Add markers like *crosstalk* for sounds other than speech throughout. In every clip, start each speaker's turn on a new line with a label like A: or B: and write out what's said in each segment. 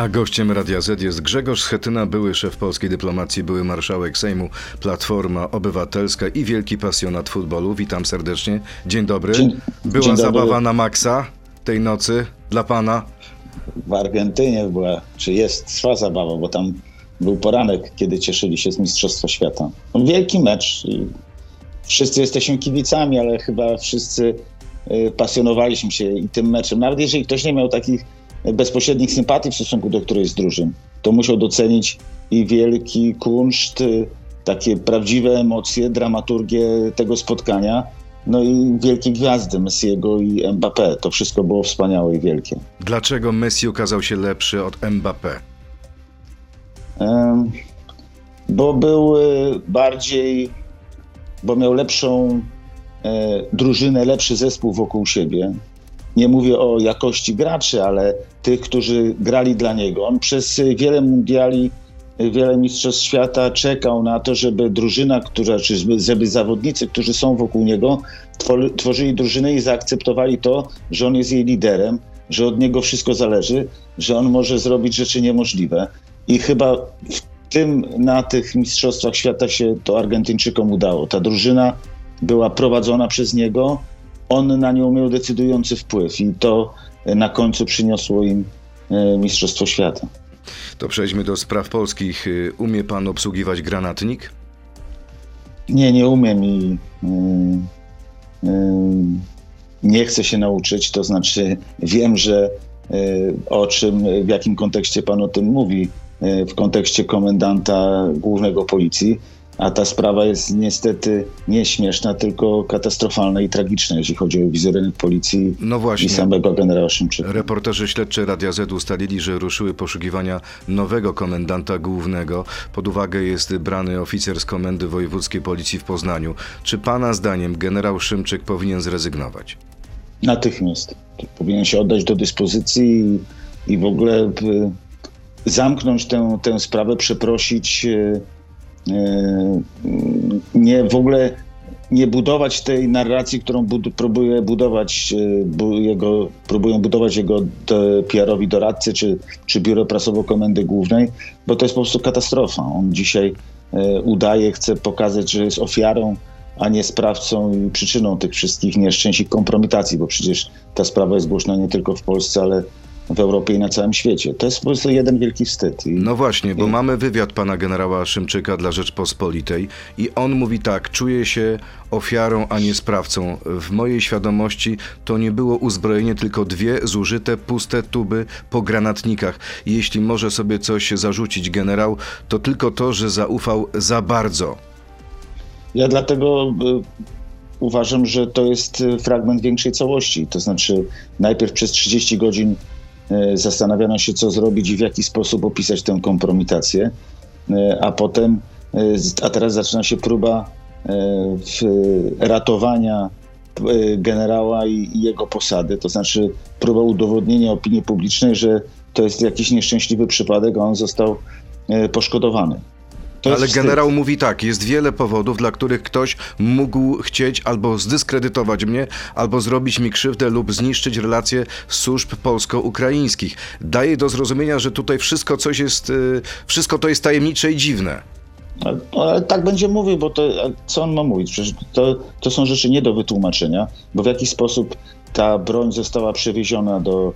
A: A gościem Radia Z jest Grzegorz Schetyna, były szef polskiej dyplomacji, były marszałek Sejmu, Platforma Obywatelska i wielki pasjonat futbolu. Witam serdecznie. Dzień dobry.
B: Dzień-
A: Była
B: dzień dobry.
A: zabawa na maksa tej nocy dla pana.
B: w Argentynie była, czy jest, trwa zabawa, bo tam był poranek, kiedy cieszyli się z Mistrzostwa Świata. No, Wielki mecz. i Wszyscy jesteśmy kibicami, ale chyba wszyscy y, pasjonowaliśmy się i tym meczem. Nawet jeżeli ktoś nie miał takich bezpośrednich sympatii w stosunku do którejś z drużyn, to musiał docenić i wielki kunszt, y, takie prawdziwe emocje, dramaturgię tego spotkania. No i wielkie gwiazdy Messiego i Mbappé. To wszystko było wspaniałe i wielkie.
A: Dlaczego Messi okazał się lepszy od Mbappé?
B: Em, bo był e, bardziej, bo miał lepszą e, drużynę, lepszy zespół wokół siebie. Nie mówię o jakości graczy, ale tych, którzy grali dla niego. On przez wiele mundiali, wiele mistrzostw świata czekał na to, żeby drużyna, która, czy żeby- zawodnicy, którzy są wokół niego, twor- tworzyli drużynę i zaakceptowali to, że on jest jej liderem, że od niego wszystko zależy, że on może zrobić rzeczy niemożliwe. I chyba w tym, na tych mistrzostwach świata się to Argentyńczykom udało. Ta drużyna była prowadzona przez niego, on na nią miał decydujący wpływ i to na końcu przyniosło im e, Mistrzostwo Świata.
A: To przejdźmy do spraw polskich. Umie pan obsługiwać granatnik?
B: Nie, nie umiem i y, y, nie chcę się nauczyć. To znaczy, wiem, że y, o czym, w jakim kontekście pan o tym mówi, w kontekście komendanta głównego policji. A ta sprawa jest niestety nie śmieszna, tylko katastrofalna i tragiczna, jeśli chodzi o wizerunek policji
A: No
B: i samego generała Szymczyka.
A: Reporterzy śledczy Radia Z ustalili, że ruszyły poszukiwania nowego komendanta głównego. Pod uwagę jest brany oficer z Komendy Wojewódzkiej Policji w Poznaniu. Czy pana zdaniem generał Szymczyk powinien zrezygnować?
B: Natychmiast. Powinien się oddać do dyspozycji i, i w ogóle zamknąć tę, tę sprawę, przeprosić, y, nie w ogóle nie budować tej narracji, którą bud- próbuje budować y, bu, jego, próbują budować jego PR-owi doradcy czy, czy biuro prasowo komendy głównej, bo to jest po prostu katastrofa. On dzisiaj y, udaje, chce pokazać, że jest ofiarą a nie sprawcą i przyczyną tych wszystkich nieszczęść i kompromitacji, bo przecież ta sprawa jest głośna nie tylko w Polsce, ale w Europie i na całym świecie. To jest po prostu jeden wielki wstyd. I
A: No właśnie, bo
B: I-
A: mamy wywiad pana generała Szymczyka dla Rzeczpospolitej i on mówi tak, czuję się ofiarą, a nie sprawcą. W mojej świadomości to nie było uzbrojenie, tylko dwie zużyte, puste tuby po granatnikach. Jeśli może sobie coś zarzucić generał, to tylko to, że zaufał za bardzo.
B: Ja dlatego y, uważam, że to jest y, fragment większej całości. To znaczy, najpierw przez 30 godzin zastanawiano się, co zrobić i w jaki sposób opisać tę kompromitację, y, a potem, z- a teraz zaczyna się próba ratowania generała i, jego posady. To znaczy, próba udowodnienia opinii publicznej, że to jest jakiś nieszczęśliwy przypadek, a on został poszkodowany.
A: Ale
B: wstyd.
A: generał mówi tak, jest wiele powodów, dla których ktoś mógł chcieć albo zdyskredytować mnie, albo zrobić mi krzywdę lub zniszczyć relacje służb polsko-ukraińskich. Daje do zrozumienia, że tutaj wszystko coś jest, y, wszystko to jest tajemnicze i dziwne.
B: Ale, ale tak będzie mówił, bo to, co on ma mówić? Przecież to, to są rzeczy nie do wytłumaczenia, bo w jaki sposób ta broń została przewieziona do,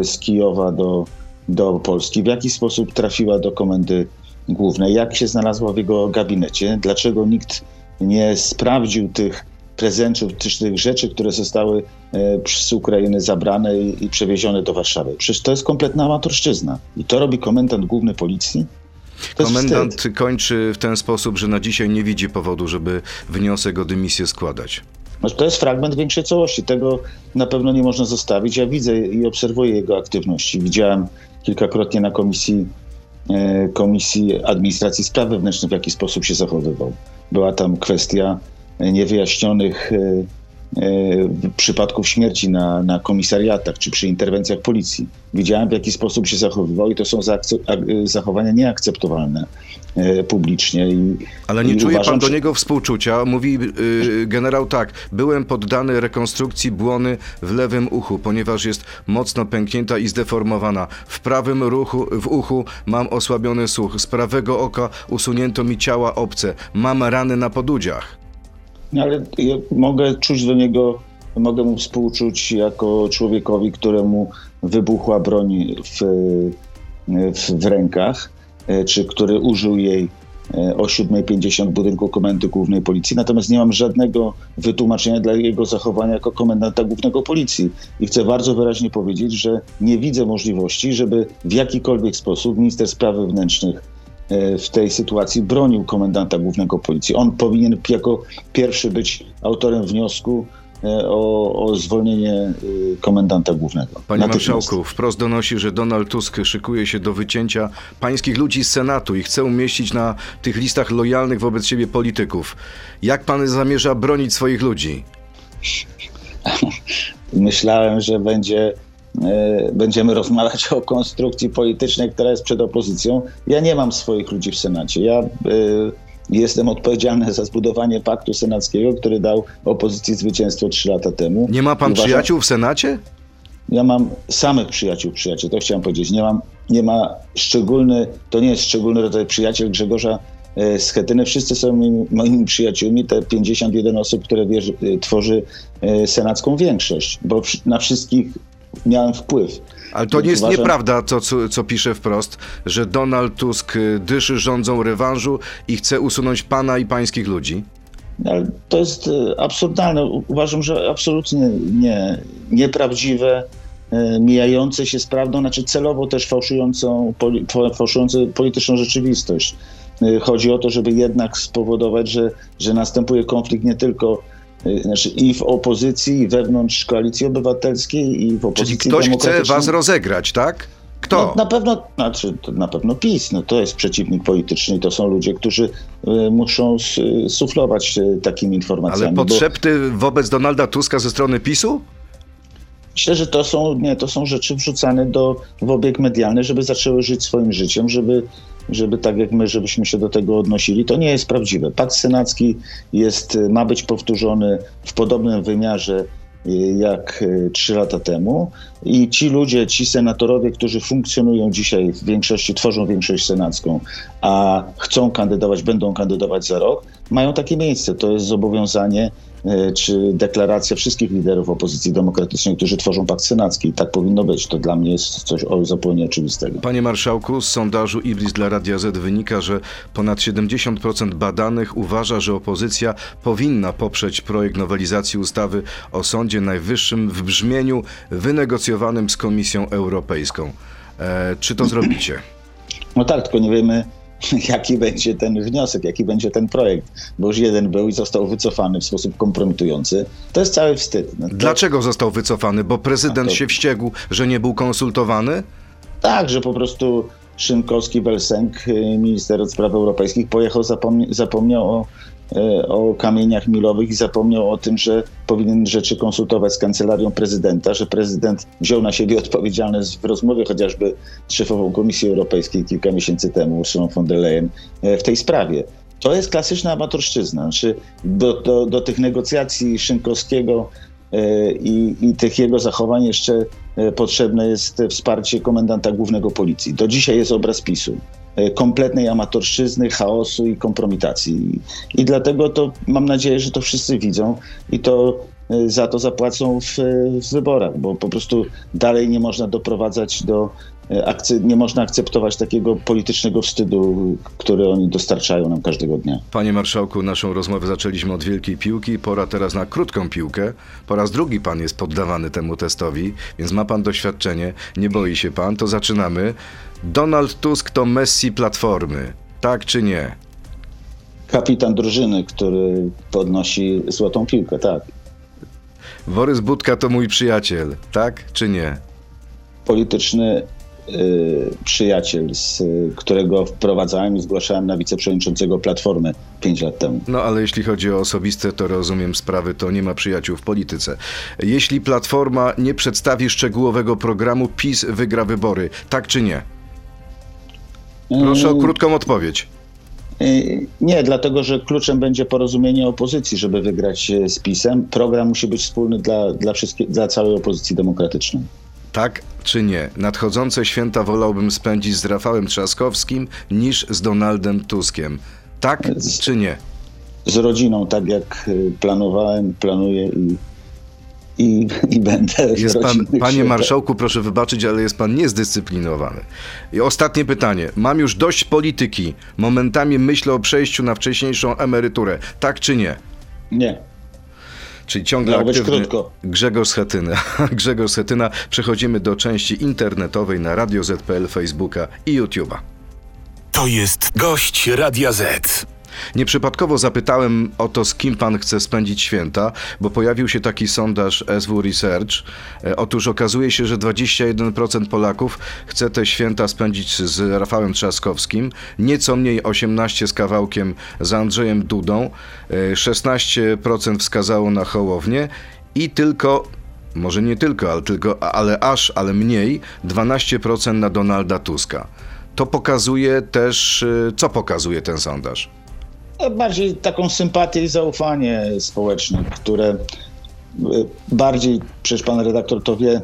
B: y, z Kijowa do, do Polski, w jaki sposób trafiła do komendy głównej, jak się znalazła w jego gabinecie, dlaczego nikt nie sprawdził tych prezentów, też tych rzeczy, które zostały e, z Ukrainy zabrane i, przewiezione do Warszawy. Przecież to jest kompletna amatorszczyzna. I to robi komendant główny policji?
A: Komendant
B: wstyd.
A: kończy w ten sposób, że na dzisiaj nie widzi powodu, żeby wniosek o dymisję składać.
B: To jest fragment większej całości. Tego na pewno nie można zostawić. Ja widzę i obserwuję jego aktywności. Widziałem kilkakrotnie na komisji, komisji Administracji Spraw Wewnętrznych, w jaki sposób się zachowywał. Była tam kwestia e, niewyjaśnionych przypadków śmierci na, na komisariatach czy przy interwencjach policji. Widziałem, w jaki sposób się zachowywał i to są zachowania nieakceptowalne e, publicznie. I,
A: Ale nie
B: i
A: czuje
B: uważam,
A: pan do
B: że-
A: niego współczucia? Mówi y, generał tak, byłem poddany rekonstrukcji błony w lewym uchu, ponieważ jest mocno pęknięta i zdeformowana. W prawym ruchu, w uchu mam osłabiony słuch, z prawego oka usunięto mi ciała obce, mam rany na podudziach.
B: No, ale ja mogę czuć do niego, mogę mu współczuć jako człowiekowi, któremu wybuchła broń w, w, w rękach, e, czy który użył jej e, o 7.50 w budynku Komendy Głównej Policji. Natomiast nie mam żadnego wytłumaczenia dla jego zachowania jako komendanta głównego Policji. I chcę bardzo wyraźnie powiedzieć, że nie widzę możliwości, żeby w jakikolwiek sposób minister spraw wewnętrznych w tej sytuacji bronił komendanta głównego policji. On powinien jako pierwszy być autorem wniosku e, o, o zwolnienie e, komendanta głównego.
A: Panie marszałku, wprost donosi, że Donald Tusk szykuje się do wycięcia pańskich ludzi z Senatu i chce umieścić na tych listach lojalnych wobec siebie polityków. Jak pan zamierza bronić swoich ludzi? *laughs*
B: Myślałem, że będzie, e, będziemy rozmawiać o konstrukcji politycznej, która jest przed opozycją. Ja nie mam swoich ludzi w Senacie. Ja e, jestem odpowiedzialny za zbudowanie paktu senackiego, który dał opozycji zwycięstwo trzy lata temu.
A: Nie ma pan
B: Uważam-
A: przyjaciół w Senacie?
B: Ja mam samych przyjaciół, przyjaciół, to chciałem powiedzieć. Nie, mam, nie ma szczególny, to nie jest szczególny rodzaj przyjaciel Grzegorza e, Schetyny. Wszyscy są moimi, moimi przyjaciółmi, te 51 osób, które wierzy, e, tworzy e, senacką większość, bo na wszystkich miałem wpływ.
A: Ale to
B: Więc
A: nie jest
B: uważam-
A: nieprawda, to co, co pisze wprost, że Donald Tusk y, dyszy rządzą rewanżu i chce usunąć pana i pańskich ludzi.
B: Ale to jest e, absurdalne. Uważam, że absolutnie nie, nieprawdziwe, e, mijające się z prawdą, znaczy celowo też fałszującą, poli, fa- fałszujące polityczną rzeczywistość. Chodzi o to, żeby jednak spowodować, że, że następuje konflikt nie tylko znaczy i w opozycji, i wewnątrz koalicji obywatelskiej, i w opozycji
A: Czyli ktoś chce was rozegrać, tak? Kto?
B: No, na pewno, znaczy, na pewno PiS, no, to jest przeciwnik polityczny i to są ludzie, którzy e, muszą s- suflować e, takimi informacjami.
A: Ale
B: bo-
A: podszepty wobec Donalda Tuska ze strony PiSu?
B: Myślę, że to są, nie, to są rzeczy wrzucane do, w obieg medialny, żeby zaczęły żyć swoim życiem, żeby, żeby tak jak my, żebyśmy się do tego odnosili. To nie jest prawdziwe. Pakt senacki jest, ma być powtórzony w podobnym wymiarze y, jak y, trzy lata temu i ci ludzie, ci senatorowie, którzy funkcjonują dzisiaj w większości, tworzą większość senacką, a chcą kandydować, będą kandydować za rok, mają takie miejsce. To jest zobowiązanie czy deklaracja wszystkich liderów opozycji demokratycznej, którzy tworzą pakt senacki. I tak powinno być. To dla mnie jest coś o zupełnie oczywistego.
A: Panie marszałku, z sondażu Ibris dla Radia Z wynika, że ponad 70% badanych uważa, że opozycja powinna poprzeć projekt nowelizacji ustawy o Sądzie Najwyższym w brzmieniu wynegocjowanym z Komisją Europejską. E, czy to zrobicie?
B: No tak, tylko nie wiemy, *laughs* jaki będzie ten wniosek, jaki będzie ten projekt, bo już jeden był i został wycofany w sposób kompromitujący. To jest cały wstyd. No to-
A: Dlaczego został wycofany? Bo prezydent
B: to-
A: się wściekł, że nie był konsultowany?
B: Tak, że po prostu Szynkowski, Welsenk, y, minister od spraw europejskich, pojechał, zapomniał o, o kamieniach milowych i zapomniał o tym, że powinien rzeczy konsultować z kancelarią prezydenta, że prezydent wziął na siebie odpowiedzialność w rozmowie chociażby z szefową Komisji Europejskiej kilka miesięcy temu, Ursulą von der Leyen, y, w tej sprawie. To jest klasyczna amatorszczyzna. Znaczy do, do, do tych negocjacji Szynkowskiego e, i, i tych jego zachowań jeszcze e, potrzebne jest wsparcie komendanta głównego policji. Do dzisiaj jest obraz PiSu. E, Kompletnej amatorszczyzny, chaosu i kompromitacji. I dlatego to mam nadzieję, że to wszyscy widzą i to e, za to zapłacą w, w wyborach, bo po prostu dalej nie można doprowadzać do e, nie można akceptować takiego politycznego wstydu, który oni dostarczają nam każdego dnia.
A: Panie marszałku, naszą rozmowę zaczęliśmy od wielkiej piłki, pora teraz na krótką piłkę. Po raz drugi pan jest poddawany temu testowi, więc ma pan doświadczenie, nie boi się pan, to zaczynamy. Donald Tusk to Messi Platformy, tak czy nie?
B: Kapitan drużyny, który podnosi złotą piłkę, tak.
A: Borys Budka to mój przyjaciel, tak czy nie?
B: Polityczny przyjaciel, z, y, którego wprowadzałem i zgłaszałem na wiceprzewodniczącego Platformy 5 lat temu.
A: No ale jeśli chodzi o osobiste, to rozumiem sprawy, to nie ma przyjaciół w polityce. Jeśli Platforma nie przedstawi szczegółowego programu, PiS wygra wybory. Tak czy nie? Proszę o
B: Mm,
A: krótką odpowiedź.
B: y, Nie, dlatego że kluczem będzie porozumienie opozycji, żeby wygrać y, z PiSem. Program musi być wspólny dla, dla, dla całej opozycji demokratycznej.
A: Tak czy nie? Nadchodzące święta wolałbym spędzić z Rafałem Trzaskowskim niż z Donaldem Tuskiem. Tak czy nie?
B: Z rodziną, tak jak y, planowałem, planuję i, i, i będę.
A: Jest pan, panie marszałku, proszę wybaczyć, ale jest pan niezdyscyplinowany. I ostatnie pytanie. Mam już dość polityki. Momentami myślę o przejściu na wcześniejszą emeryturę. Tak czy nie?
B: Nie.
A: Czyli ciągle
B: Miało być
A: aktywny
B: krótko.
A: Grzegorz Schetyna. *laughs* Grzegorz Schetyna. Przechodzimy do części internetowej na Radio ZPL, Facebooka i YouTube'a.
C: To jest gość Radia Z.
A: Nieprzypadkowo zapytałem o to, z kim pan chce spędzić święta, bo pojawił się taki sondaż SW Research. E, Otóż okazuje się, że 21% Polaków chce te święta spędzić z Rafałem Trzaskowskim, nieco mniej 18 z kawałkiem z Andrzejem Dudą, e, 16% wskazało na Hołownię i tylko może nie tylko, ale, tylko, ale aż, ale mniej, 12% na Donalda Tuska. To pokazuje też, e, co pokazuje ten sondaż?
B: Bardziej taką sympatię i zaufanie społeczne, które y, bardziej, przecież pan redaktor to wie,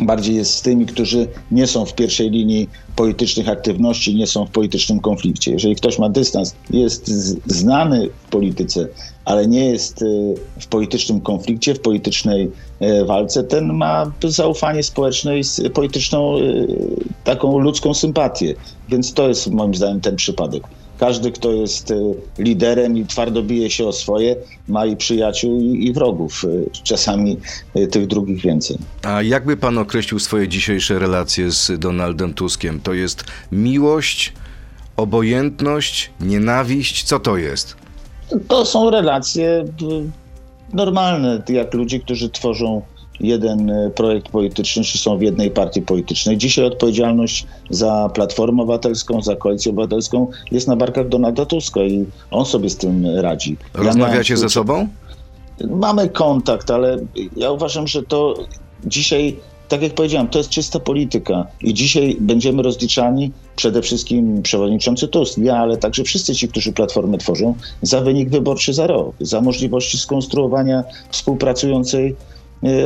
B: bardziej jest z tymi, którzy nie są w pierwszej linii politycznych aktywności, nie są w politycznym konflikcie. Jeżeli ktoś ma dystans, jest znany w polityce, ale nie jest y, w politycznym konflikcie, w politycznej y, walce, ten ma zaufanie społeczne i polityczną, taką ludzką sympatię. Więc to jest moim zdaniem ten przypadek. Każdy, kto jest y, liderem i twardo bije się o swoje, ma i przyjaciół, i, i wrogów. Y, Czasami y, tych drugich więcej.
A: A jakby pan określił swoje dzisiejsze relacje z Donaldem Tuskiem? To jest miłość, obojętność, nienawiść? Co to jest?
B: To są relacje normalne, jak ludzi, którzy tworzą jeden y, projekt polityczny, czy są w jednej partii politycznej. Dzisiaj odpowiedzialność za Platformę Obywatelską, za Koalicję Obywatelską jest na barkach Donalda Tuska i on sobie z tym radzi. Ja
A: Rozmawiacie ze
B: swój-
A: sobą?
B: Mamy kontakt, ale ja uważam, że to dzisiaj, tak jak powiedziałem, to jest czysta polityka i dzisiaj będziemy rozliczani przede wszystkim przewodniczący Tusk, ja, ale także wszyscy ci, którzy Platformę tworzą, za wynik wyborczy za rok, za możliwości skonstruowania współpracującej e,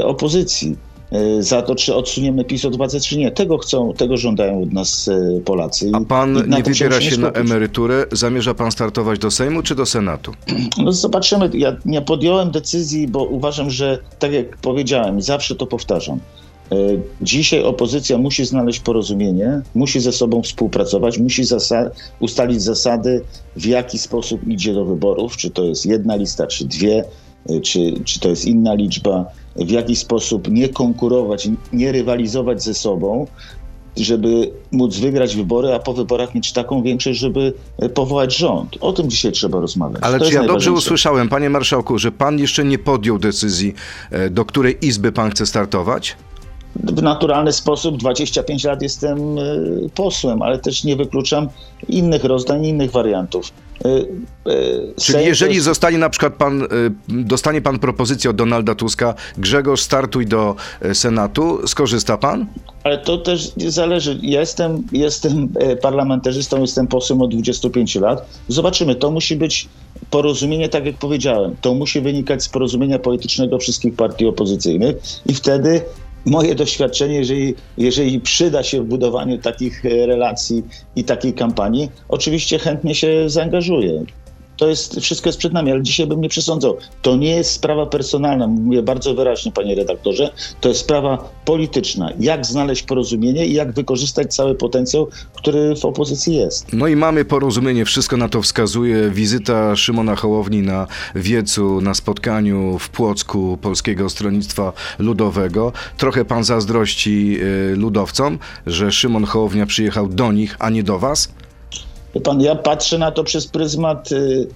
B: opozycji. e, Za to, czy odsuniemy PiS od władzy, czy nie. Tego chcą, tego żądają od nas e, Polacy.
A: A pan nie wybiera się na emeryturę. Zamierza pan startować do Sejmu czy do Senatu?
B: No zobaczymy. Ja nie podjąłem decyzji, bo uważam, że tak jak powiedziałem, zawsze to powtarzam. e, Dzisiaj opozycja musi znaleźć porozumienie, musi ze sobą współpracować, musi zasa- ustalić zasady, w jaki sposób idzie do wyborów, czy to jest jedna lista, czy dwie, e, czy, czy to jest inna liczba, w jaki sposób nie konkurować, nie rywalizować ze sobą, żeby móc wygrać wybory, a po wyborach mieć taką większość, żeby e, powołać rząd. O tym dzisiaj trzeba rozmawiać.
A: Ale
B: To
A: czy ja dobrze usłyszałem, panie marszałku, że pan jeszcze nie podjął decyzji, e, do której izby pan chce startować?
B: W naturalny sposób 25 lat jestem y, posłem, ale też nie wykluczam innych rozdań, innych wariantów. Y, y,
A: Czyli jeżeli
B: jest-
A: zostanie na przykład pan, dostanie pan propozycję od Donalda Tuska, Grzegorz, startuj do Senatu, skorzysta pan?
B: Ale to też zależy. Ja jestem, jestem parlamentarzystą, jestem posłem od 25 lat. Zobaczymy. To musi być porozumienie, tak jak powiedziałem. To musi wynikać z porozumienia politycznego wszystkich partii opozycyjnych i wtedy moje doświadczenie, jeżeli, jeżeli przyda się w budowaniu takich e, relacji i takiej kampanii, oczywiście chętnie się zaangażuję. To jest, wszystko jest przed nami, ale dzisiaj bym nie przesądzał. To nie jest sprawa personalna, mówię bardzo wyraźnie, panie redaktorze. To jest sprawa polityczna. Jak znaleźć porozumienie i jak wykorzystać cały potencjał, który w opozycji jest.
A: No i mamy porozumienie, wszystko na to wskazuje. Wizyta Szymona Hołowni na wiecu, na spotkaniu w Płocku Polskiego Stronnictwa Ludowego. Trochę pan zazdrości y, ludowcom, że Szymon Hołownia przyjechał do nich, a nie do was?
B: Pan, ja patrzę na to przez pryzmat y,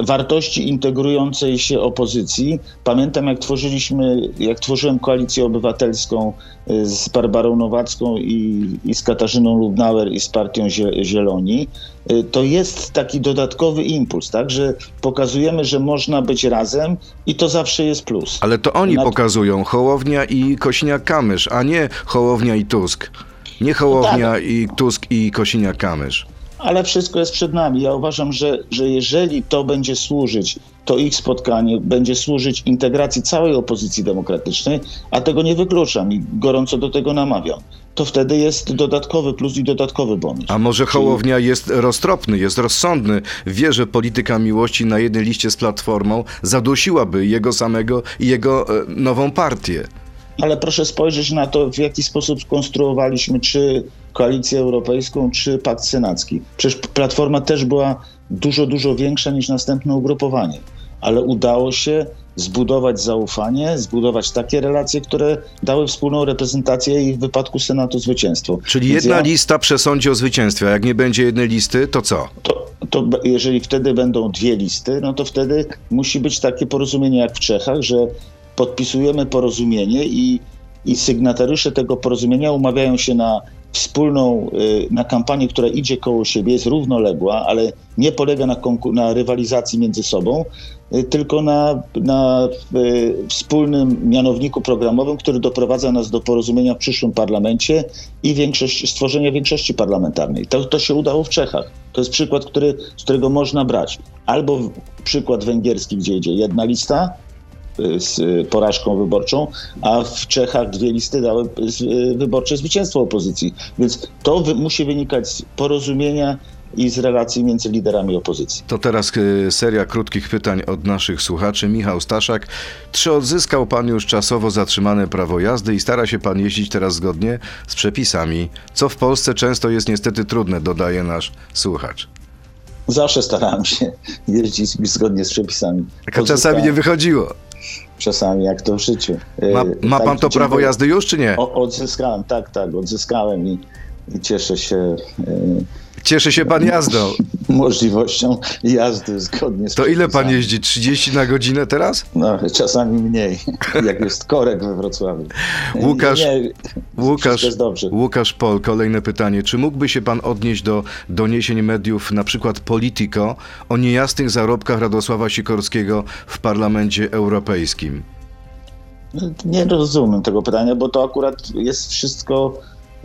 B: wartości integrującej się opozycji. Pamiętam, jak tworzyliśmy, jak tworzyłem koalicję obywatelską y, z Barbarą Nowacką i, i z Katarzyną Lubnauer i z partią Zieloni, y, to jest taki dodatkowy impuls, tak, że pokazujemy, że można być razem i to zawsze jest plus.
A: Ale to oni pokazują, Hołownia i Kosiniak-Kamysz, a nie Hołownia i Tusk. Nie Hołownia tak. i Tusk i Kosiniak-Kamysz
B: ale wszystko jest przed nami. Ja uważam, że, że jeżeli to będzie służyć, to ich spotkanie będzie służyć integracji całej opozycji demokratycznej, a tego nie wykluczam i gorąco do tego namawiam, to wtedy jest dodatkowy plus i dodatkowy bonus.
A: A może Hołownia Czyli... jest roztropny, jest rozsądny, wie, że polityka miłości na jednej liście z Platformą zadusiłaby jego samego i jego e, nową partię
B: ale proszę spojrzeć na to, w jaki sposób skonstruowaliśmy czy koalicję europejską, czy pakt senacki. Przecież Platforma też była dużo, dużo większa niż następne ugrupowanie, ale udało się zbudować zaufanie, zbudować takie relacje, które dały wspólną reprezentację i w wypadku Senatu zwycięstwo.
A: Czyli Więc jedna ja... lista przesądzi o zwycięstwie, a jak nie będzie jednej listy, to co?
B: To, to jeżeli wtedy będą dwie listy, no to wtedy musi być takie porozumienie jak w Czechach, że podpisujemy porozumienie i, i sygnatariusze tego porozumienia umawiają się na wspólną, y, na kampanię, która idzie koło siebie, jest równoległa, ale nie polega na, na rywalizacji między sobą, y, tylko na, na y, wspólnym mianowniku programowym, który doprowadza nas do porozumienia w przyszłym parlamencie i większość, stworzenia większości parlamentarnej. To, to się udało w Czechach. To jest przykład, który, z którego można brać. Albo przykład węgierski, gdzie idzie jedna lista, z porażką wyborczą, a w Czechach dwie listy dały wyborcze zwycięstwo opozycji. Więc to musi wynikać z porozumienia i z relacji między liderami opozycji.
A: To teraz y, seria krótkich pytań od naszych słuchaczy. Michał Staszak. Czy odzyskał pan już czasowo zatrzymane prawo jazdy i stara się pan jeździć teraz zgodnie z przepisami, co w Polsce często jest niestety trudne, dodaje nasz słuchacz.
B: Zawsze starałem się *laughs* jeździć zgodnie z przepisami.
A: A czasami nie wychodziło
B: czasami, jak to w życiu.
A: Ma, ma tak, pan to prawo jazdy już, czy nie?
B: O, odzyskałem, tak, tak, odzyskałem i, i cieszę się.
A: Cieszy się pan jazdą.
B: Możliwością jazdy zgodnie z
A: To ile pan jeździ? 30 na godzinę teraz?
B: No, czasami mniej, jak jest korek we Wrocławiu.
A: Łukasz, nie, Łukasz, Łukasz Pol, kolejne pytanie. Czy mógłby się pan odnieść do doniesień mediów, na przykład Politico, o niejasnych zarobkach Radosława Sikorskiego w Parlamencie Europejskim?
B: Nie rozumiem tego pytania, bo to akurat jest wszystko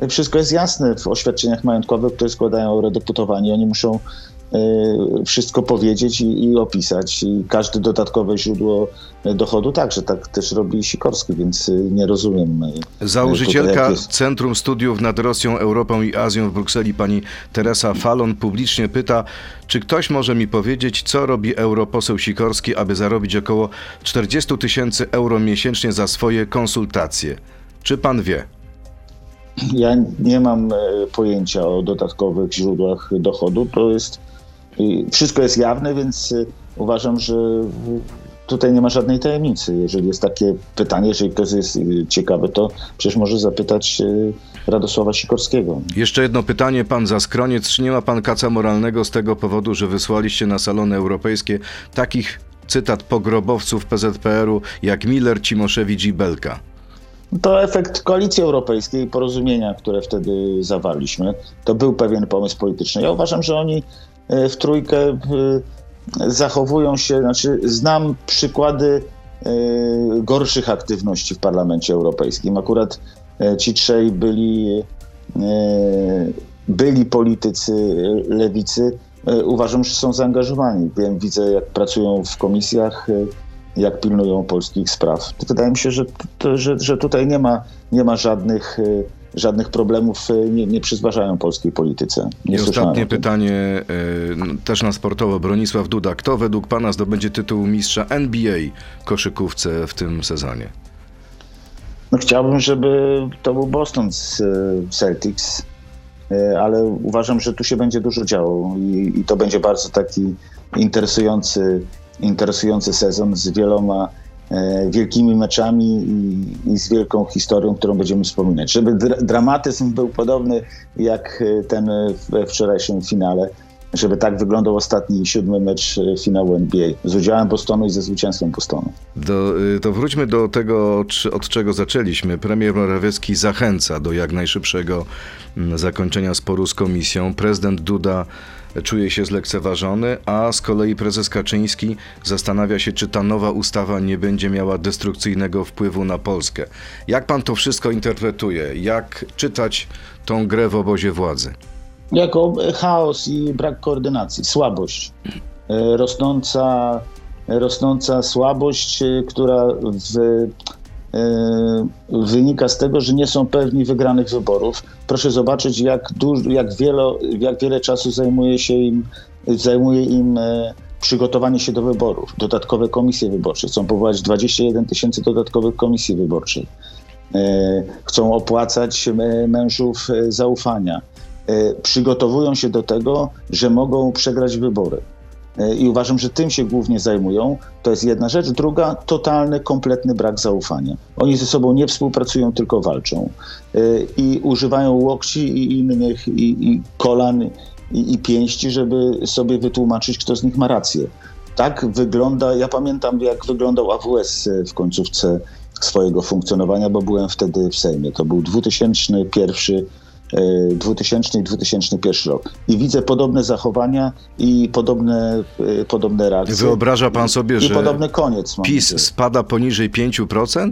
B: wszystko jest jasne w oświadczeniach majątkowych, które składają eurodeputowani. Oni muszą e, wszystko powiedzieć i, i, opisać. I każde dodatkowe źródło dochodu także tak też robi Sikorski, więc e, nie rozumiem.
A: E, Założycielka Centrum Studiów nad Rosją, Europą i Azją w Brukseli, pani Teresa Falon, publicznie pyta, czy ktoś może mi powiedzieć, co robi europoseł Sikorski, aby zarobić około 40 tysięcy euro miesięcznie za swoje konsultacje? Czy pan wie?
B: Ja nie mam e, pojęcia o dodatkowych źródłach dochodu. To jest wszystko jest jawne, więc e, uważam, że tutaj nie ma żadnej tajemnicy. Jeżeli jest takie pytanie, jeżeli ktoś jest e, ciekawy, to przecież może zapytać Radosława Sikorskiego.
A: Jeszcze jedno pytanie, pan Zaskroniec. Czy nie ma pan kaca moralnego z tego powodu, że wysłaliście na salony europejskie takich, cytat, pogrobowców PZPR-u jak Miller, Cimoszewicz i Belka?
B: To efekt koalicji europejskiej, porozumienia, które wtedy zawarliśmy. To był pewien pomysł polityczny. Ja uważam, że oni e, w trójkę zachowują się, znaczy znam przykłady e, gorszych aktywności w Parlamencie Europejskim. Akurat e, ci trzej byli, byli politycy lewicy. Uważam, że są zaangażowani. Wiem, widzę, jak pracują w komisjach jak pilnują polskich spraw. Wydaje mi się, że, że, że tutaj nie ma, nie ma żadnych, e, żadnych problemów, e, nie, nie przyzważają polskiej polityce. Nie
A: I ostatnie pytanie, e, też na sportowo. Bronisław Duda. Kto według Pana zdobędzie tytuł mistrza NBA koszykówce w tym sezonie?
B: No chciałbym, żeby to był Boston z Celtics, ale uważam, że tu się będzie dużo działo i, i to będzie bardzo taki interesujący interesujący sezon z wieloma e, wielkimi meczami i, z wielką historią, którą będziemy wspominać. Żeby dra dramatyzm był podobny jak e, ten we wczorajszym finale, żeby tak wyglądał ostatni siódmy mecz e, finału NBA z udziałem Bostonu i ze zwycięstwem Bostonu.
A: Do, y, to wróćmy do tego, od czego zaczęliśmy. Premier Morawiecki zachęca do jak najszybszego mm, zakończenia sporu z komisją. Prezydent Duda czuje się zlekceważony, a z kolei prezes Kaczyński zastanawia się, czy ta nowa ustawa nie będzie miała destrukcyjnego wpływu na Polskę. Jak pan to wszystko interpretuje? Jak czytać tą grę w obozie władzy?
B: Jako chaos i brak koordynacji, słabość. E, Rosnąca, rosnąca słabość, e, która w, wynika z tego, że nie są pewni wygranych wyborów. Proszę zobaczyć, jak, duż, jak, wiele, jak wiele czasu zajmuje się im, zajmuje im e, przygotowanie się do wyborów. Dodatkowe komisje wyborcze. Chcą powołać 21 tysięcy dodatkowych komisji wyborczych. E, Chcą opłacać e, mężów e, zaufania e, przygotowują się do tego, że mogą przegrać wybory. E, I uważam, że tym się głównie zajmują. To jest jedna rzecz. Druga, totalny, kompletny brak zaufania. Oni ze sobą nie współpracują, tylko walczą. E, I używają łokci i innych, i, i kolan, i, i pięści, żeby sobie wytłumaczyć, kto z nich ma rację. Tak wygląda, ja pamiętam, jak wyglądał AWS w końcówce swojego funkcjonowania, bo byłem wtedy w Sejmie. To był 2001 e, 2000 i 2001 rok. I widzę podobne zachowania i podobne, e, podobne reakcje.
A: Wyobraża pan sobie,
B: I
A: że
B: podobny koniec.
A: PiS spada poniżej 5%?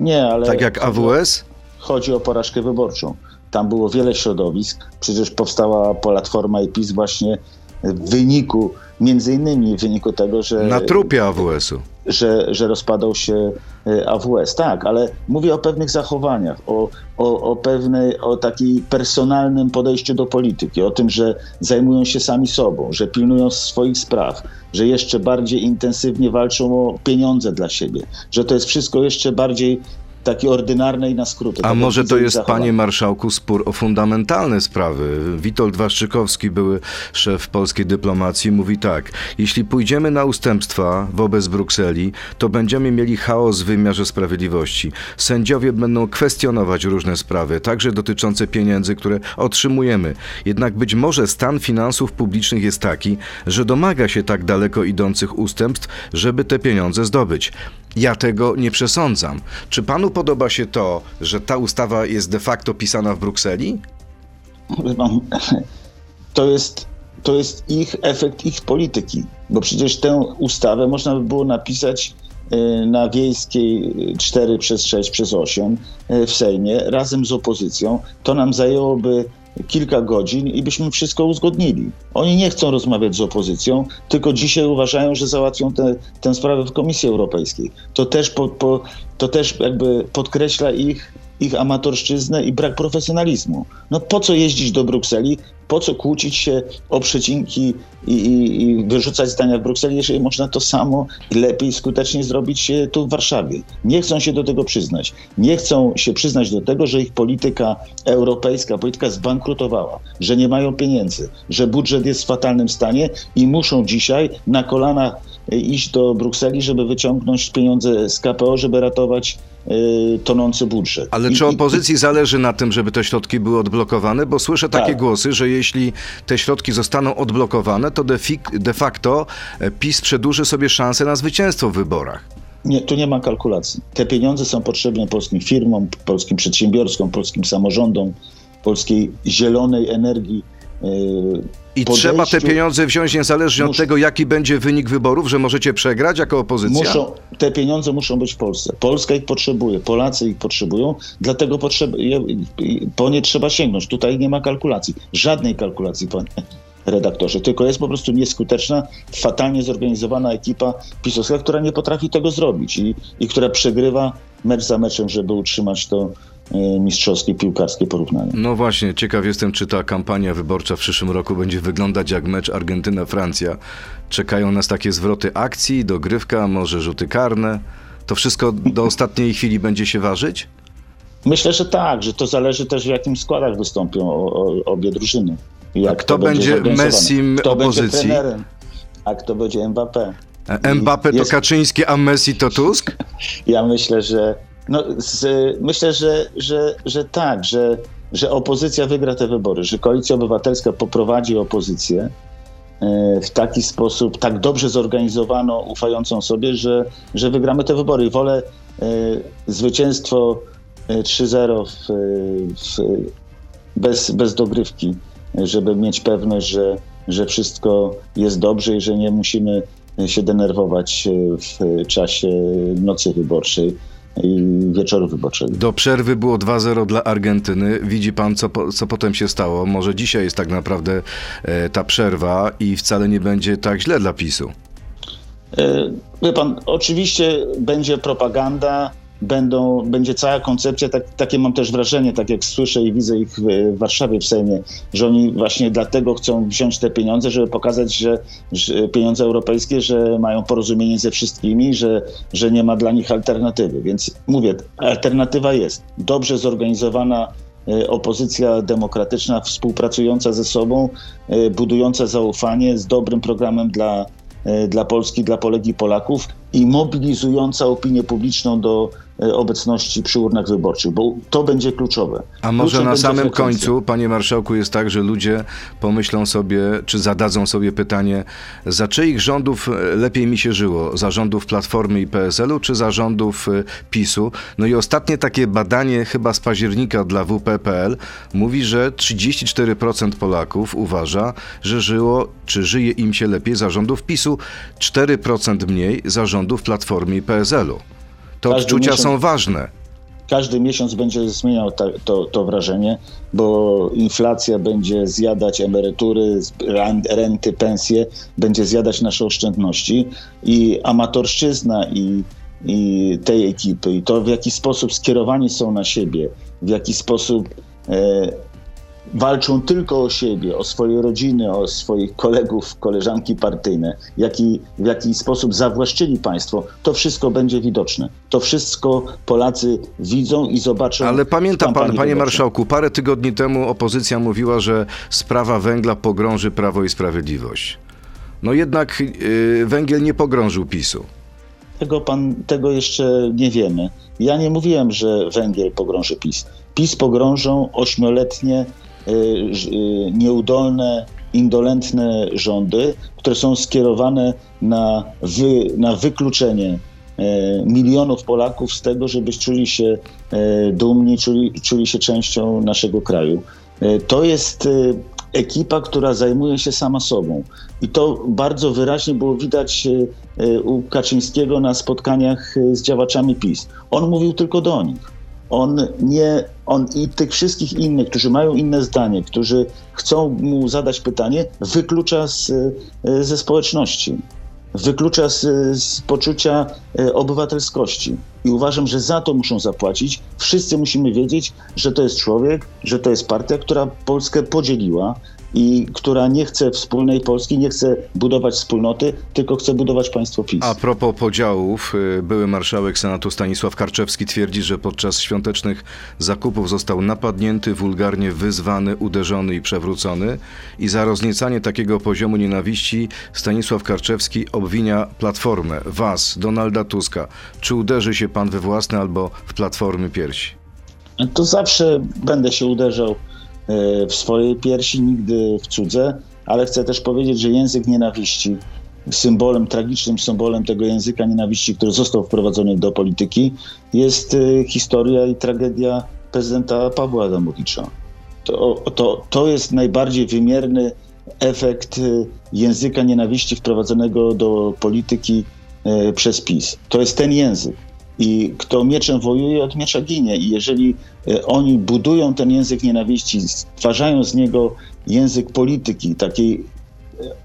B: Nie, ale
A: Tak jak AWS?
B: chodzi o porażkę wyborczą. Tam było wiele środowisk. Przecież powstała Platforma i PiS właśnie w wyniku, między innymi w wyniku tego, że
A: Na trupie AWS-u.
B: że, że rozpadał się e, AWS. Tak, ale mówię o pewnych zachowaniach, o, o, o pewnej, o takiej personalnym podejściu do polityki, o tym, że zajmują się sami sobą, że pilnują swoich spraw, że jeszcze bardziej intensywnie walczą o pieniądze dla siebie, że to jest wszystko jeszcze bardziej takie ordynarne i na skróty.
A: A
B: Tak
A: może to jest,
B: zachowania.
A: panie marszałku, spór o fundamentalne sprawy? Witold Waszczykowski, były szef polskiej dyplomacji, mówi tak: Jeśli pójdziemy na ustępstwa wobec Brukseli, to będziemy mieli chaos w wymiarze sprawiedliwości. Sędziowie będą kwestionować różne sprawy, także dotyczące pieniędzy, które otrzymujemy. Jednak być może stan finansów publicznych jest taki, że domaga się tak daleko idących ustępstw, żeby te pieniądze zdobyć. Ja tego nie przesądzam. Czy panu podoba się to, że ta ustawa jest de facto pisana w Brukseli?
B: Mam- *laughs* To jest, to jest ich efekt ich polityki, bo przecież tę ustawę można by było napisać y, na wiejskiej 4 przez 6 przez 8 y, w Sejmie razem z opozycją. To nam zajęłoby kilka godzin i byśmy wszystko uzgodnili. Oni nie chcą rozmawiać z opozycją, tylko dzisiaj uważają, że załatwią tę tę sprawę w Komisji Europejskiej. To też, po, po, to też jakby podkreśla ich, ich amatorszczyznę i brak profesjonalizmu. No po co jeździć do Brukseli? Po co kłócić się o przecinki i, i, i wyrzucać zdania w Brukseli, jeżeli można to samo lepiej, skutecznie zrobić tu w Warszawie? Nie chcą się do tego przyznać. Nie chcą się przyznać do tego, że ich polityka europejska, polityka zbankrutowała, że nie mają pieniędzy, że budżet jest w fatalnym stanie i muszą dzisiaj na kolanach e, iść do Brukseli, żeby wyciągnąć pieniądze z KPO, żeby ratować tonący budżet.
A: Ale czy opozycji zależy na tym, żeby te środki były odblokowane? Bo słyszę takie
B: Tak.
A: głosy, że jeśli te środki zostaną odblokowane, to de, de facto e, PiS przedłuży sobie szansę na zwycięstwo w wyborach.
B: Nie, tu nie ma kalkulacji. Te pieniądze są potrzebne polskim firmom, polskim przedsiębiorstwom, polskim samorządom, polskiej zielonej energii. Yy,
A: I
B: podejściu.
A: trzeba te pieniądze wziąć niezależnie od tego, jaki będzie wynik wyborów, że możecie przegrać jako opozycja?
B: Muszą, te pieniądze muszą być w Polsce. Polska ich potrzebuje, Polacy ich potrzebują, dlatego potrzeb, po nie trzeba sięgnąć. Tutaj nie ma kalkulacji. Żadnej kalkulacji, panie redaktorze. Tylko jest po prostu nieskuteczna, fatalnie zorganizowana ekipa pisowska, która nie potrafi tego zrobić i, i która przegrywa mecz za meczem, żeby utrzymać to mistrzowskie piłkarskie porównanie.
A: No właśnie, ciekaw jestem, czy ta kampania wyborcza w przyszłym roku będzie wyglądać jak mecz Argentyna-Francja. Czekają nas takie zwroty akcji, dogrywka, może rzuty karne. To wszystko do *laughs* ostatniej chwili będzie się ważyć?
B: Myślę, że tak, że to zależy też w jakim składach wystąpią obie drużyny. Jak
A: kto
B: to będzie,
A: będzie. Messim
B: kto będzie
A: opozycji?
B: trenerem, a kto będzie Mbappé.
A: E, Mbappé to
B: Jest-
A: Kaczyński, a Messi to Tusk? *laughs*
B: Ja myślę, że no, z, myślę, że, że, że tak, że, że opozycja wygra te wybory, że koalicja obywatelska poprowadzi opozycję e, w taki sposób, tak dobrze zorganizowano, ufającą sobie, że, że wygramy te wybory. Wolę e, zwycięstwo e, 3-0 w, w, bez, bez dogrywki, żeby mieć pewność, że, że wszystko jest dobrze i że nie musimy się denerwować w czasie nocy wyborczej i wieczoru wyborczego.
A: Do przerwy było 2-0 dla Argentyny. Widzi pan, co, po, co potem się stało? Może dzisiaj jest tak naprawdę e, ta przerwa i wcale nie będzie tak źle dla PiSu.
B: E, Wie pan, oczywiście będzie propaganda, będą, będzie cała koncepcja, tak, takie mam też wrażenie, tak jak słyszę i widzę ich w, Warszawie w Sejmie, że oni właśnie dlatego chcą wziąć te pieniądze, żeby pokazać, że, że pieniądze europejskie, że mają porozumienie ze wszystkimi, że, że nie ma dla nich alternatywy. Więc mówię, alternatywa jest dobrze zorganizowana e, opozycja demokratyczna, współpracująca ze sobą, e, budująca zaufanie, z dobrym programem dla, e, dla Polski, dla Polek i Polaków i mobilizująca opinię publiczną do e, obecności przy urnach wyborczych, bo to będzie kluczowe.
A: A może
B: Kluczem
A: na samym
B: frekwencja.
A: końcu, panie marszałku, jest tak, że ludzie pomyślą sobie, czy zadadzą sobie pytanie, za czyich rządów e, lepiej mi się żyło? Za rządów Platformy i PSL-u, czy za rządów e, PiSu? No i ostatnie takie badanie, chyba z października dla WP.pl, mówi, że 34% Polaków uważa, że żyło, czy żyje im się lepiej za rządów PiSu, 4% mniej za rządów Platformy i PSL-u. To
B: Każdy
A: odczucia
B: miesiąc-
A: są ważne.
B: Każdy miesiąc będzie zmieniał ta, to, to wrażenie, bo inflacja będzie zjadać emerytury, renty, pensje, będzie zjadać nasze oszczędności i amatorszczyzna i, i tej ekipy i to w jaki sposób skierowani są na siebie, w jaki sposób e, walczą tylko o siebie, o swoje rodziny, o swoich kolegów, koleżanki partyjne, jaki, w jaki sposób zawłaszczyli państwo, to wszystko będzie widoczne. To wszystko Polacy widzą i zobaczą.
A: Ale pamięta pan, panie
B: wyborczej.
A: marszałku, parę tygodni temu opozycja mówiła, że sprawa węgla pogrąży Prawo i Sprawiedliwość. No jednak yy, węgiel nie pogrążył PiSu.
B: Tego, pan, tego jeszcze nie wiemy. Ja nie mówiłem, że węgiel pogrąży PiS. PiS pogrążą ośmioletnie, nieudolne, indolentne rządy, które są skierowane na, wy, na wykluczenie e, milionów Polaków z tego, żeby czuli się e, dumni, czuli, czuli się częścią naszego kraju. E, To jest ekipa, która zajmuje się sama sobą. I to bardzo wyraźnie było widać u Kaczyńskiego na spotkaniach z działaczami PiS. On mówił tylko do nich. On nie, on i tych wszystkich innych, którzy mają inne zdanie, którzy chcą mu zadać pytanie, wyklucza z, e, ze społeczności wyklucza z, z poczucia e, obywatelskości. I uważam, że za to muszą zapłacić. Wszyscy musimy wiedzieć, że to jest człowiek, że to jest partia, która Polskę podzieliła i która nie chce wspólnej Polski, nie chce budować wspólnoty, tylko chce budować państwo PiS.
A: A propos podziałów, y, były marszałek Senatu Stanisław Karczewski twierdzi, że podczas świątecznych zakupów został napadnięty, wulgarnie wyzwany, uderzony i przewrócony. I za rozniecanie takiego poziomu nienawiści Stanisław Karczewski obwinia Platformę, was, Donalda Tuska. Czy uderzy się pan we własne albo w Platformy piersi?
B: To zawsze będę się uderzał e, w swojej piersi, nigdy w cudze, ale chcę też powiedzieć, że język nienawiści, symbolem, tragicznym symbolem tego języka nienawiści, który został wprowadzony do polityki, jest e, historia i tragedia prezydenta Pawła Adamowicza. To, to, to jest najbardziej wymierny efekt e, języka nienawiści wprowadzonego do polityki przez PiS. To jest ten język. I kto mieczem wojuje, od miecza ginie. I jeżeli e, oni budują ten język nienawiści, stwarzają z niego język polityki, takiej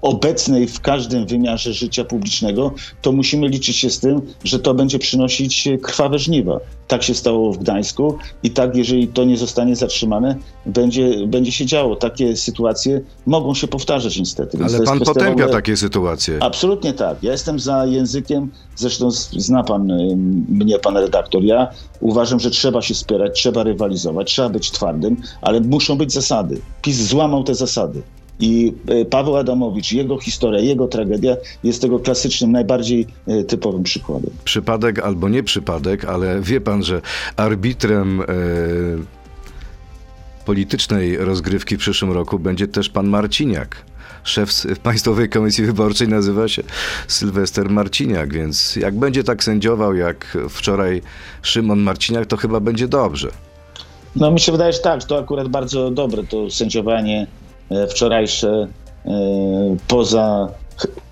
B: obecnej w każdym wymiarze życia publicznego, to musimy liczyć się z tym, że to będzie przynosić krwawe żniwa. Tak się stało w Gdańsku i tak, jeżeli to nie zostanie zatrzymane, będzie, będzie się działo. Takie sytuacje mogą się powtarzać niestety. Więc
A: Ale pan potępia
B: ogóle-
A: takie sytuacje.
B: Absolutnie tak. Ja jestem za językiem, zresztą zna pan y, mnie, pan redaktor. Ja uważam, że trzeba się spierać, trzeba rywalizować, trzeba być twardym, ale muszą być zasady. PiS złamał te zasady. I y, Paweł Adamowicz, jego historia, jego tragedia jest tego klasycznym, najbardziej y, typowym przykładem.
A: Przypadek albo nie przypadek, ale wie pan, że arbitrem e, politycznej rozgrywki w przyszłym roku będzie też pan Marciniak. szef Państwowej Komisji Wyborczej nazywa się Sylwester Marciniak, więc jak będzie tak sędziował jak wczoraj Szymon Marciniak, to chyba będzie dobrze.
B: No mi się wydaje, że tak, to akurat bardzo dobre to sędziowanie e, wczorajsze e, poza,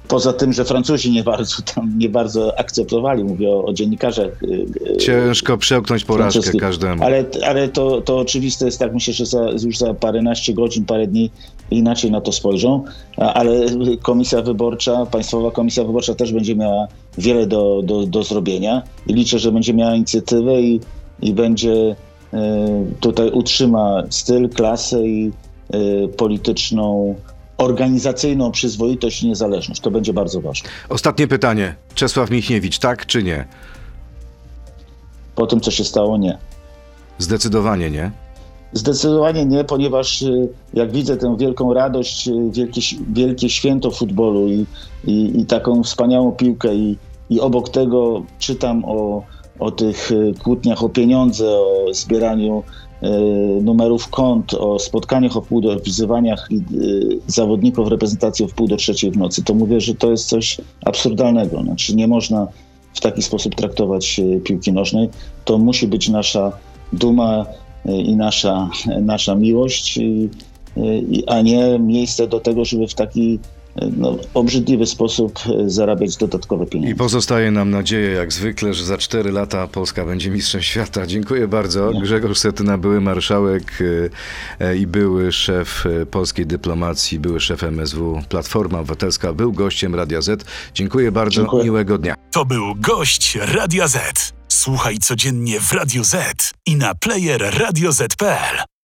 B: poza tym, że Francuzi nie bardzo tam nie bardzo akceptowali, mówię o, o dziennikarzach e, e,
A: Ciężko przełknąć porażkę każdemu.
B: Ale, ale to, to oczywiste jest tak, myślę, że za, już za paręnaście godzin, parę dni inaczej na to spojrzą, ale Komisja Wyborcza, Państwowa Komisja Wyborcza też będzie miała wiele do, do, do zrobienia. I liczę, że będzie miała inicjatywę i, i będzie e, tutaj utrzyma styl, klasę i e, polityczną, organizacyjną przyzwoitość i niezależność. To będzie bardzo ważne.
A: Ostatnie pytanie. Czesław Michniewicz, tak czy nie?
B: Po tym, co się stało, nie.
A: Zdecydowanie nie.
B: Zdecydowanie nie, ponieważ y, jak widzę tę wielką radość, y, wielkie, wielkie święto futbolu i, i, i taką wspaniałą piłkę i, i obok tego czytam o, o tych y, kłótniach o pieniądze, o zbieraniu y, numerów kont, o spotkaniach o pół do, wzywaniach y, zawodników reprezentacji o wpół do trzeciej w nocy, to mówię, że to jest coś absurdalnego. Znaczy nie można w taki sposób traktować y, piłki nożnej. To musi być nasza duma i nasza, nasza miłość, a nie miejsce do tego, żeby w taki no, obrzydliwy sposób y, zarabiać dodatkowe
A: I
B: pieniądze.
A: pozostaje nam nadzieja, jak zwykle, że za 4 lata Polska będzie mistrzem świata. Dziękuję bardzo. Grzegorz Setyna, były marszałek y, y, i były szef polskiej dyplomacji, były szef MSW Platforma Obywatelska, był gościem Radia Z. Dziękuję bardzo.
B: Dziękuję.
A: Miłego dnia.
C: To był gość Radia Z. Słuchaj codziennie w Radio Z i na player radioz.pl.